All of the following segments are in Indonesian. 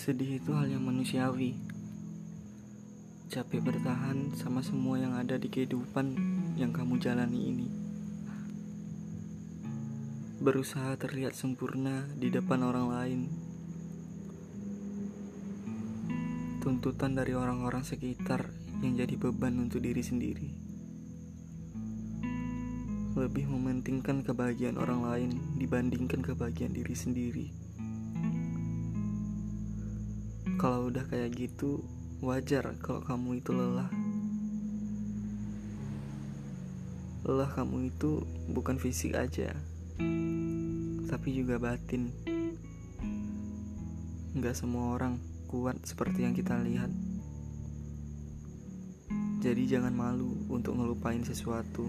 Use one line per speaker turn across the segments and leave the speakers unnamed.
Sedih itu hal yang manusiawi. Capek bertahan sama semua yang ada di kehidupan yang kamu jalani ini. Berusaha terlihat sempurna di depan orang lain. Tuntutan dari orang-orang sekitar yang jadi beban untuk diri sendiri. Lebih mementingkan kebahagiaan orang lain dibandingkan kebahagiaan diri sendiri. Kalau udah kayak gitu, wajar kalau kamu itu lelah. Lelah kamu itu bukan fisik aja, tapi juga batin. Gak semua orang kuat seperti yang kita lihat. Jadi jangan malu untuk ngelupain sesuatu.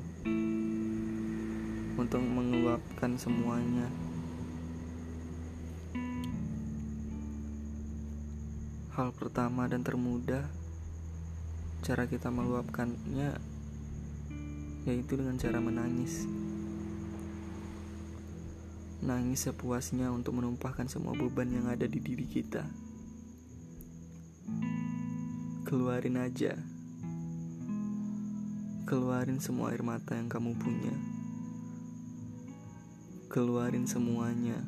Untuk mengeluapkan semuanya. Hal pertama dan termudah cara kita meluapkannya yaitu dengan cara menangis. Nangis sepuasnya untuk menumpahkan semua beban yang ada di diri kita. Keluarin aja. Keluarin semua air mata yang kamu punya. Keluarin semuanya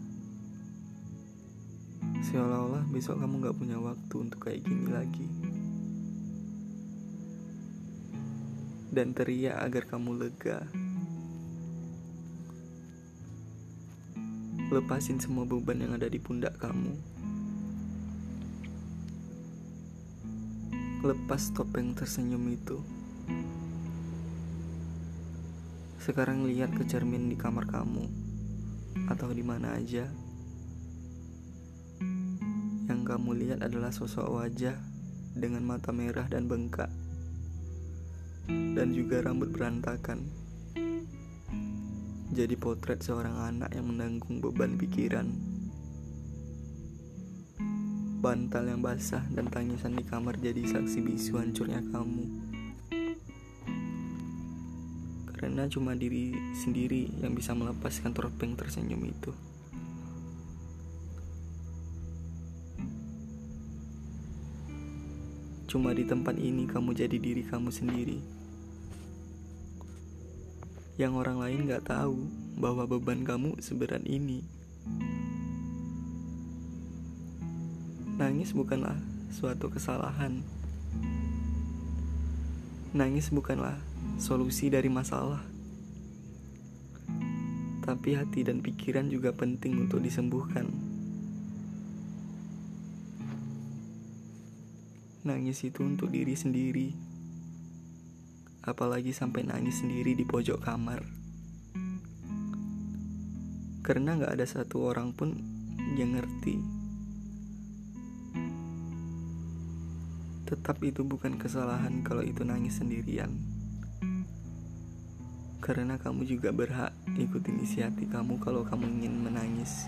seolah-olah besok kamu gak punya waktu untuk kayak gini lagi. Dan teriak agar kamu lega. Lepasin semua beban yang ada di pundak kamu. Lepas topeng tersenyum itu. Sekarang lihat ke cermin di kamar kamu atau di mana aja yang kamu lihat adalah sosok wajah dengan mata merah dan bengkak, dan juga rambut berantakan. Jadi potret seorang anak yang menanggung beban pikiran. Bantal yang basah dan tangisan di kamar jadi saksi bisu hancurnya kamu. Karena cuma diri sendiri yang bisa melepaskan topeng tersenyum itu. Cuma di tempat ini kamu jadi diri kamu sendiri. Yang orang lain gak tahu bahwa beban kamu seberat ini. Nangis bukanlah suatu kesalahan. Nangis bukanlah solusi dari masalah. Tapi hati dan pikiran juga penting untuk disembuhkan. Nangis itu untuk diri sendiri. Apalagi sampai nangis sendiri di pojok kamar. Karena gak ada satu orang pun yang ngerti. Tetap itu bukan kesalahan kalau itu nangis sendirian. Karena kamu juga berhak ikutin isi hati kamu kalau kamu ingin menangis.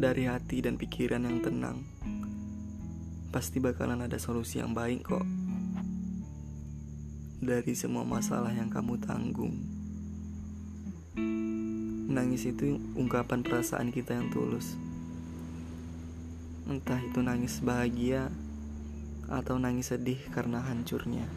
Dari hati dan pikiran yang tenang, pasti bakalan ada solusi yang baik kok. Dari semua masalah yang kamu tanggung, nangis itu ungkapan perasaan kita yang tulus. Entah itu nangis bahagia atau nangis sedih karena hancurnya.